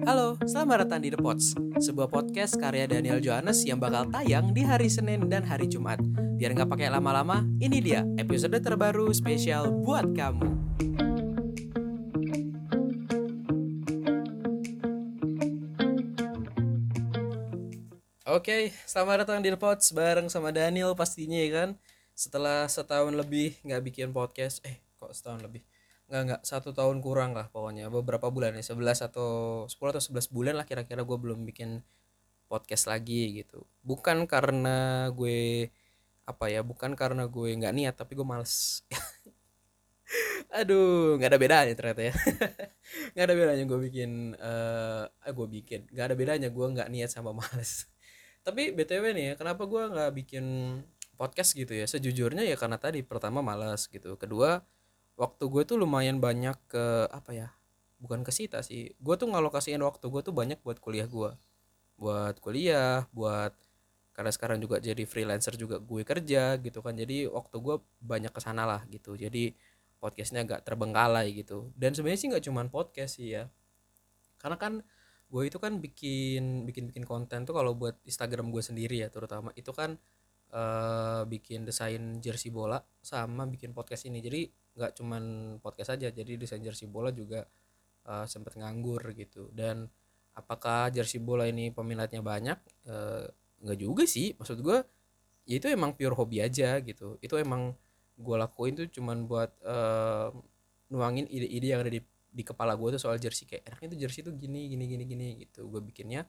Halo, selamat datang di The Pots, sebuah podcast karya Daniel Johannes yang bakal tayang di hari Senin dan hari Jumat. Biar nggak pakai lama-lama, ini dia episode terbaru spesial buat kamu. Oke, selamat datang di The Pots bareng sama Daniel pastinya ya kan. Setelah setahun lebih nggak bikin podcast, eh kok setahun lebih? Nggak nggak. Satu tahun kurang lah pokoknya. Beberapa bulan ya. 11 atau 10 atau 11 bulan lah kira-kira gue belum bikin podcast lagi gitu. Bukan karena gue apa ya bukan karena gue nggak niat tapi gue males. Aduh nggak ada bedanya ternyata ya. Nggak ada bedanya gue bikin uh, eh gue bikin. Nggak ada bedanya gue nggak niat sama males. Tapi btw nih ya kenapa gue nggak bikin podcast gitu ya? Sejujurnya ya karena tadi pertama malas gitu. Kedua waktu gue tuh lumayan banyak ke apa ya bukan ke sita sih. Gue tuh ngalokasiin waktu gue tuh banyak buat kuliah gue. Buat kuliah buat karena sekarang juga jadi freelancer juga gue kerja gitu kan. Jadi waktu gue banyak ke sana lah gitu. Jadi podcastnya agak terbengkalai gitu. Dan sebenarnya sih nggak cuman podcast sih ya. Karena kan gue itu kan bikin bikin bikin konten tuh kalau buat Instagram gue sendiri ya terutama. Itu kan uh, bikin desain jersey bola sama bikin podcast ini. Jadi nggak cuman podcast aja jadi desain jersey bola juga uh, sempet nganggur gitu. Dan apakah jersey bola ini peminatnya banyak? Uh, nggak juga sih. Maksud gue ya itu emang pure hobi aja gitu. Itu emang gue lakuin tuh cuman buat uh, nuangin ide-ide yang ada di di kepala gue tuh soal jersey. Kayak enaknya tuh jersey tuh gini gini gini gini gitu. Gue bikinnya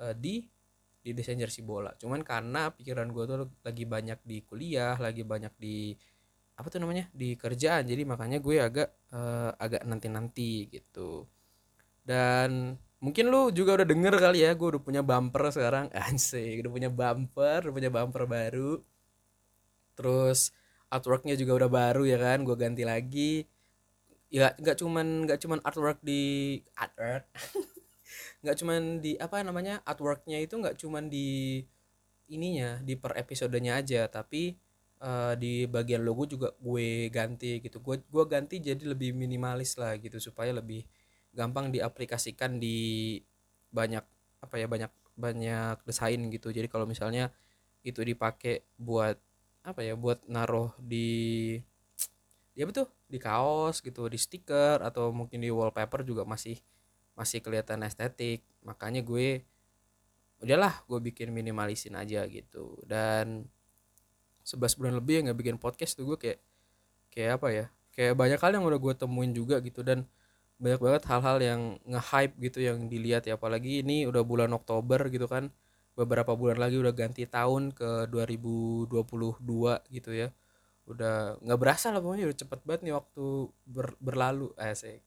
uh, di di desain jersey bola. Cuman karena pikiran gue tuh lagi banyak di kuliah lagi banyak di apa tuh namanya di kerjaan. Jadi makanya gue agak uh, agak nanti nanti gitu. Dan mungkin lu juga udah denger kali ya gue udah punya bumper sekarang. Anjay udah punya bumper udah punya bumper baru. Terus artworknya juga udah baru ya kan gue ganti lagi. Ya nggak cuman nggak cuman artwork di artwork nggak cuman di apa namanya artworknya itu nggak cuman di ininya di per episodenya aja tapi uh, di bagian logo juga gue ganti gitu. Gue gue ganti jadi lebih minimalis lah gitu supaya lebih gampang diaplikasikan di banyak apa ya banyak banyak desain gitu. Jadi kalau misalnya itu dipakai buat apa ya buat naruh di ya betul di kaos gitu di stiker atau mungkin di wallpaper juga masih masih kelihatan estetik makanya gue udahlah gue bikin minimalisin aja gitu. Dan 11 bulan lebih ya nggak bikin podcast tuh gue kayak kayak apa ya kayak banyak hal yang udah gue temuin juga gitu. Dan banyak banget hal-hal yang nge-hype gitu yang dilihat ya. Apalagi ini udah bulan Oktober gitu kan beberapa bulan lagi udah ganti tahun ke 2022 gitu ya. Udah nggak berasa lah pokoknya udah cepet banget nih waktu ber, berlalu asik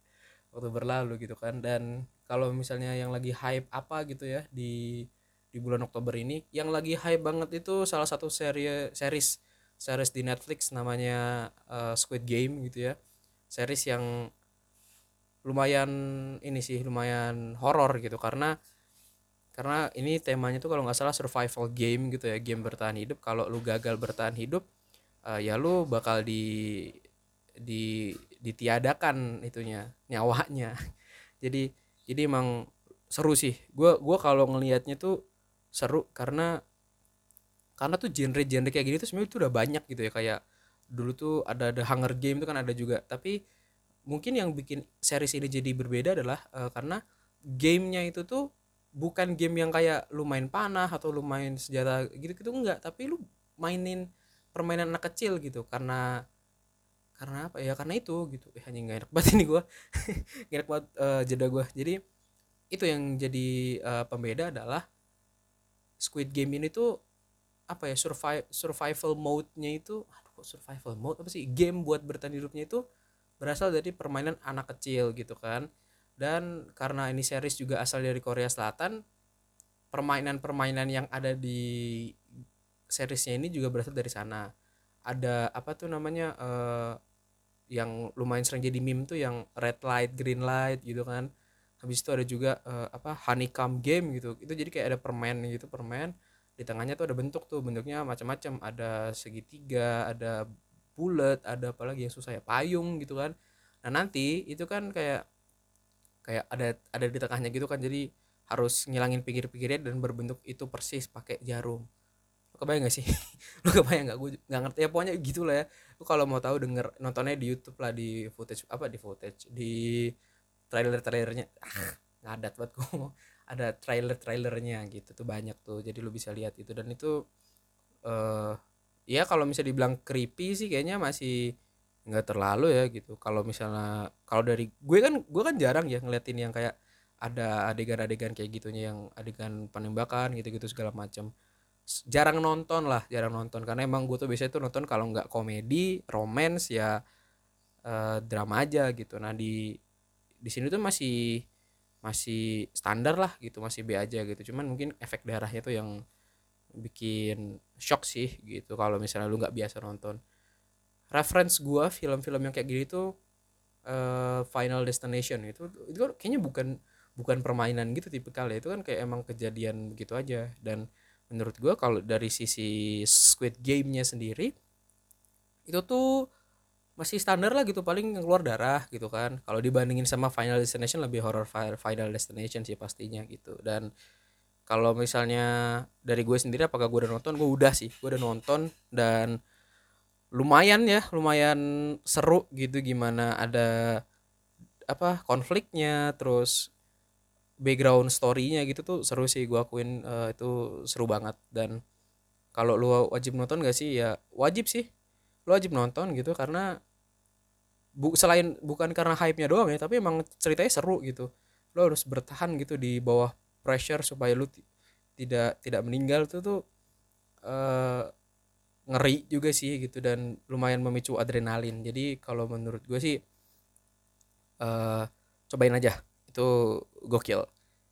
waktu berlalu gitu kan. Dan kalau misalnya yang lagi hype apa gitu ya di di bulan Oktober ini yang lagi hype banget itu salah satu seri series series di Netflix namanya uh, Squid Game gitu ya. Series yang lumayan ini sih lumayan horor gitu. Karena karena ini temanya tuh kalau nggak salah survival game gitu ya game bertahan hidup. Kalau lu gagal bertahan hidup uh, ya lu bakal di di ditiadakan itunya nyawanya. Jadi jadi emang seru sih. Gue gua kalau ngelihatnya tuh seru karena karena tuh genre-genre kayak gini tuh sebenarnya tuh udah banyak gitu ya. Kayak dulu tuh ada The Hunger Game itu kan ada juga. Tapi mungkin yang bikin series ini jadi berbeda adalah uh, karena gamenya itu tuh bukan game yang kayak lu main panah atau lu main senjata gitu gitu enggak. Tapi lu mainin permainan anak kecil gitu. Karena karena apa? Ya karena itu gitu. Eh hanya nggak enak banget ini gue gak enak banget uh, jeda gue jadi itu yang jadi uh, pembeda adalah Squid Game ini tuh apa ya survival survival mode-nya itu aduh kok survival mode? Apa sih? Game buat bertahan hidupnya itu berasal dari permainan anak kecil gitu kan. Dan karena ini series juga asal dari Korea Selatan permainan-permainan yang ada di seriesnya ini juga berasal dari sana. Ada apa tuh namanya uh, yang lumayan sering jadi meme tuh yang red light green light gitu kan. Habis itu ada juga uh, apa honeycomb game gitu. Itu jadi kayak ada permen gitu permen. Di tengahnya tuh ada bentuk tuh bentuknya macam-macam. Ada segitiga ada bulat ada apalagi yang susah ya payung gitu kan. Nah nanti itu kan kayak kayak ada ada di tengahnya gitu kan. Jadi harus ngilangin pinggir-pinggirnya dan berbentuk itu persis pakai jarum kebayang gak sih? Lu kebayang gak gue nggak ngerti. Ya pokoknya gitu lah ya. Lu kalau mau tahu denger nontonnya di YouTube lah di footage apa di footage di trailer trailernya ah, ngadat buat gue ada trailer trailernya gitu tuh banyak tuh. Jadi lu bisa lihat itu. Dan itu eh uh, ya kalau misalnya dibilang creepy sih kayaknya masih nggak terlalu ya gitu. Kalau misalnya kalau dari gue kan gue kan jarang ya ngeliatin yang kayak ada adegan-adegan kayak gitunya yang adegan penembakan gitu-gitu segala macam jarang nonton lah jarang nonton. Karena emang gue tuh biasanya tuh nonton kalau nggak komedi romance ya uh, drama aja gitu. Nah di di sini tuh masih masih standar lah gitu masih B aja gitu. Cuman mungkin efek darahnya tuh yang bikin shock sih gitu kalau misalnya lu nggak biasa nonton. Reference gua film-film yang kayak gini tuh uh, Final Destination itu itu kayaknya bukan bukan permainan gitu tipe kali itu kan kayak emang kejadian begitu aja. Dan menurut gua kalau dari sisi Squid Game-nya sendiri itu tuh masih standar lah gitu paling keluar darah gitu kan. Kalau dibandingin sama Final Destination lebih horror Final Destination sih pastinya gitu. Dan kalau misalnya dari gue sendiri apakah gue udah nonton? Gue udah sih gue udah nonton dan lumayan ya lumayan seru gitu gimana ada apa konfliknya terus background storynya gitu tuh seru sih gue akuin uh, itu seru banget. Dan kalau lu wajib nonton gak sih? Ya wajib sih. Lu wajib nonton gitu karena bu selain bukan karena hype nya doang ya tapi emang ceritanya seru gitu. Lo harus bertahan gitu di bawah pressure supaya lu tidak tidak meninggal tuh tuh uh, ngeri juga sih gitu dan lumayan memicu adrenalin. Jadi kalau menurut gue sih uh, cobain aja itu gokil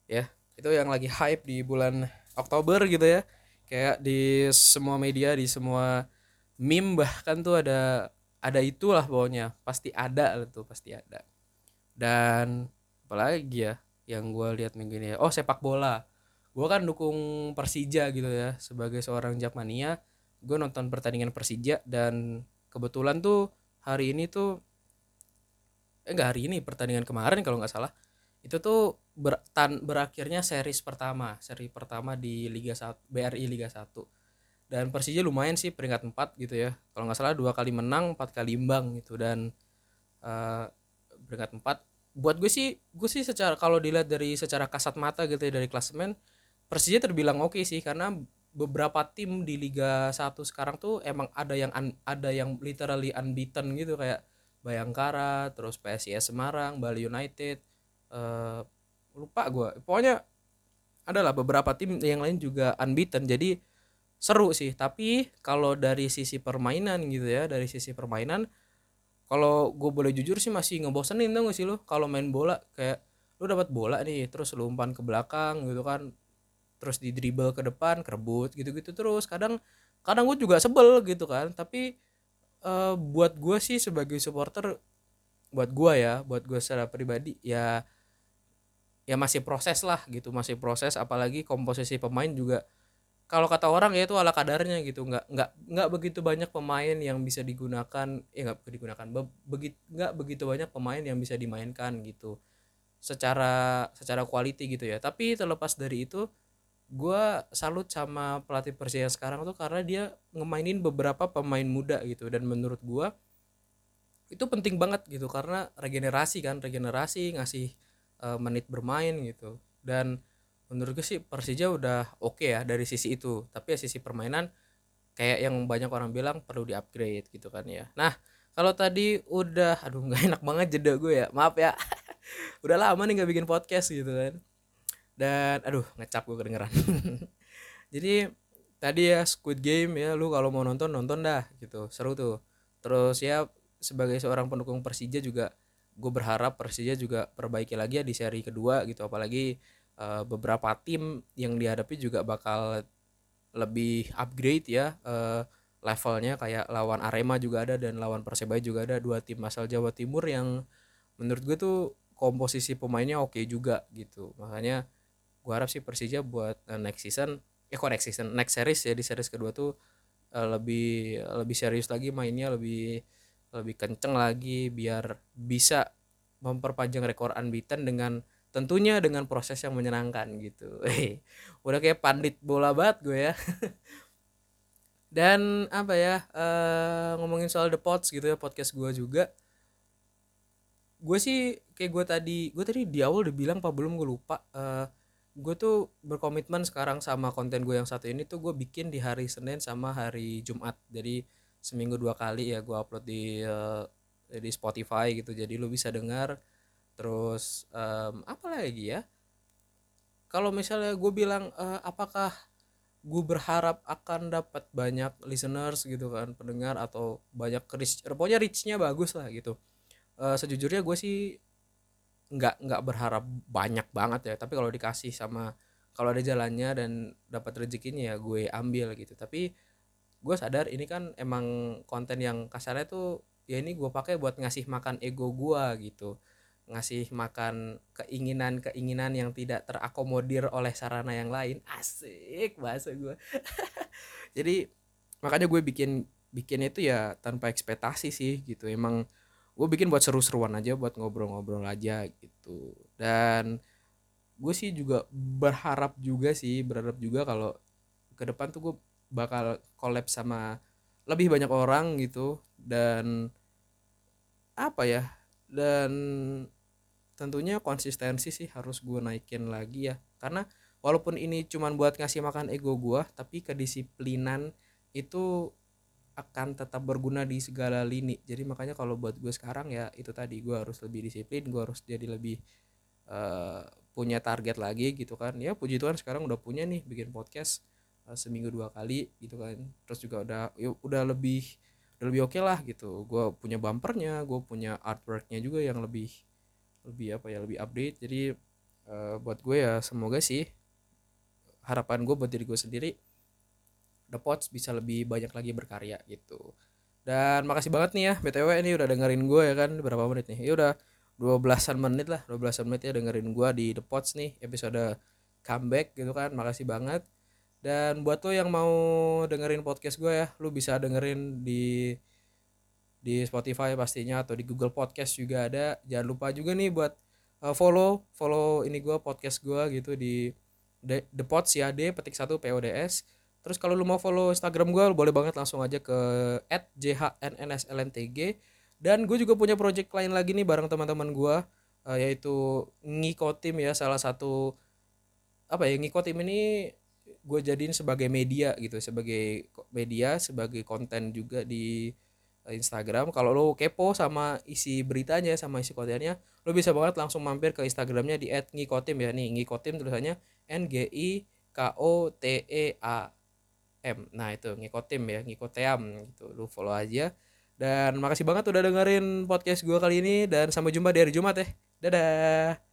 ya. Itu yang lagi hype di bulan Oktober gitu ya. Kayak di semua media di semua meme bahkan tuh ada ada itulah pokoknya. Pasti ada tuh pasti ada. Dan apalagi ya yang gue lihat minggu ini oh sepak bola. Gue kan dukung Persija gitu ya sebagai seorang Jakmania. Gue nonton pertandingan Persija dan kebetulan tuh hari ini tuh eh enggak hari ini pertandingan kemarin kalau nggak salah itu tuh ber, tan, berakhirnya series pertama seri pertama di Liga 1 BRI Liga 1 dan Persija lumayan sih peringkat 4 gitu ya. Kalau nggak salah dua kali menang empat kali imbang gitu. Dan uh, peringkat 4 buat gue sih gue sih secara kalau dilihat dari secara kasat mata gitu ya dari klasemen Persija terbilang oke okay sih. Karena beberapa tim di Liga 1 sekarang tuh emang ada yang un, ada yang literally unbeaten gitu. Kayak Bayangkara, terus PSIS Semarang, Bali United, uh, lupa gue. Pokoknya adalah beberapa tim yang lain juga unbeaten. Jadi seru sih. Tapi kalau dari sisi permainan gitu ya, dari sisi permainan kalau gue boleh jujur sih masih ngebosenin tuh gak sih lo kalau main bola kayak lu dapat bola nih terus lu umpan ke belakang gitu kan terus di dribble ke depan kerebut gitu-gitu terus kadang kadang gue juga sebel gitu kan tapi uh, buat gue sih sebagai supporter buat gue ya buat gue secara pribadi ya ya masih proses lah gitu masih proses. Apalagi komposisi pemain juga kalau kata orang ya itu ala kadarnya gitu. Nggak nggak nggak begitu banyak pemain yang bisa digunakan ya nggak digunakan be, begitu nggak begitu banyak pemain yang bisa dimainkan gitu. Secara secara quality gitu ya. Tapi terlepas dari itu gue salut sama pelatih Persija sekarang tuh karena dia ngemainin beberapa pemain muda gitu. Dan menurut gue itu penting banget gitu. Karena regenerasi kan regenerasi ngasih uh, menit bermain gitu. Dan menurut gue sih Persija udah oke okay ya dari sisi itu. Tapi ya sisi permainan kayak yang banyak orang bilang perlu di upgrade gitu kan ya. Nah kalau tadi udah aduh nggak enak banget jeda gue ya. Maaf ya. Udah lama nih nggak bikin podcast gitu kan. Dan aduh ngecap gue kedengeran. Jadi tadi ya Squid Game ya lu kalau mau nonton nonton dah gitu. Seru tuh. Terus ya sebagai seorang pendukung Persija juga gue berharap Persija juga perbaiki lagi ya di seri kedua gitu. Apalagi uh, beberapa tim yang dihadapi juga bakal lebih upgrade ya uh, levelnya. Kayak lawan Arema juga ada dan lawan Persebaya juga ada dua tim asal Jawa Timur yang menurut gue tuh komposisi pemainnya oke okay juga gitu. Makanya gue harap sih Persija buat uh, next season eh kok next season next series ya di series kedua tuh uh, lebih lebih serius lagi mainnya lebih lebih kenceng lagi biar bisa memperpanjang rekor unbeaten dengan tentunya dengan proses yang menyenangkan gitu. Udah kayak pandit bola banget gue ya. Dan apa ya uh, ngomongin soal the pots gitu ya podcast gue juga. Gue sih kayak gue tadi gue tadi di awal udah bilang apa belum gue lupa. Uh, gue tuh berkomitmen sekarang sama konten gue yang satu ini tuh gue bikin di hari Senin sama hari Jumat. Jadi seminggu dua kali ya gue upload di uh, di Spotify gitu. Jadi lu bisa dengar terus um, apa lagi ya? Kalau misalnya gue bilang uh, apakah gue berharap akan dapat banyak listeners gitu kan pendengar atau banyak reach pokoknya reachnya bagus lah gitu. Uh, sejujurnya gue sih nggak nggak berharap banyak banget ya. Tapi kalau dikasih sama kalau ada jalannya dan dapat rezekinya ya gue ambil gitu. Tapi gue sadar ini kan emang konten yang kasarnya tuh ya ini gue pakai buat ngasih makan ego gue gitu. Ngasih makan keinginan-keinginan yang tidak terakomodir oleh sarana yang lain. Asik bahasa gue jadi makanya gue bikin bikin itu ya tanpa ekspektasi sih gitu. Emang gue bikin buat seru-seruan aja buat ngobrol-ngobrol aja gitu. Dan gue sih juga berharap juga sih berharap juga kalau ke depan tuh gue bakal collab sama lebih banyak orang gitu. Dan apa ya dan tentunya konsistensi sih harus gue naikin lagi ya. Karena walaupun ini cuman buat ngasih makan ego gue tapi kedisiplinan itu akan tetap berguna di segala lini. Jadi makanya kalau buat gue sekarang ya itu tadi gue harus lebih disiplin gue harus jadi lebih uh, punya target lagi gitu kan. Ya puji Tuhan sekarang udah punya nih bikin podcast uh, seminggu dua kali gitu kan. Terus juga udah ya, udah lebih udah lebih oke okay lah gitu. Gue punya bumpernya gue punya artworknya juga yang lebih lebih apa ya lebih update. Jadi uh, buat gue ya semoga sih harapan gue buat diri gue sendiri The Pots bisa lebih banyak lagi berkarya gitu. Dan makasih banget nih ya btw ini udah dengerin gue ya kan berapa menit nih? Ya udah dua belasan menit lah dua belasan menit ya dengerin gue di The Pots nih episode comeback gitu kan. Makasih banget dan buat lo yang mau dengerin podcast gue ya lu bisa dengerin di di Spotify pastinya atau di Google Podcast juga ada. Jangan lupa juga nih buat uh, follow follow ini gue podcast gue gitu di The, The Pods ya D petik satu PODS terus kalau lu mau follow Instagram gue boleh banget langsung aja ke @jhnslntg dan gue juga punya project lain lagi nih bareng teman-teman gue uh, yaitu Ngikotim ya salah satu apa ya Ngikotim ini gue jadiin sebagai media gitu sebagai media sebagai konten juga di Instagram. Kalau lo kepo sama isi beritanya sama isi kontennya lo bisa banget langsung mampir ke Instagramnya di @ngikotim ya. Nih ngikotim tulisannya N G I K O T E A M. Nah itu ngikotim ya ngikoteam gitu. Lo follow aja. Dan makasih banget udah dengerin podcast gue kali ini dan sampai jumpa di hari Jumat ya. Dadah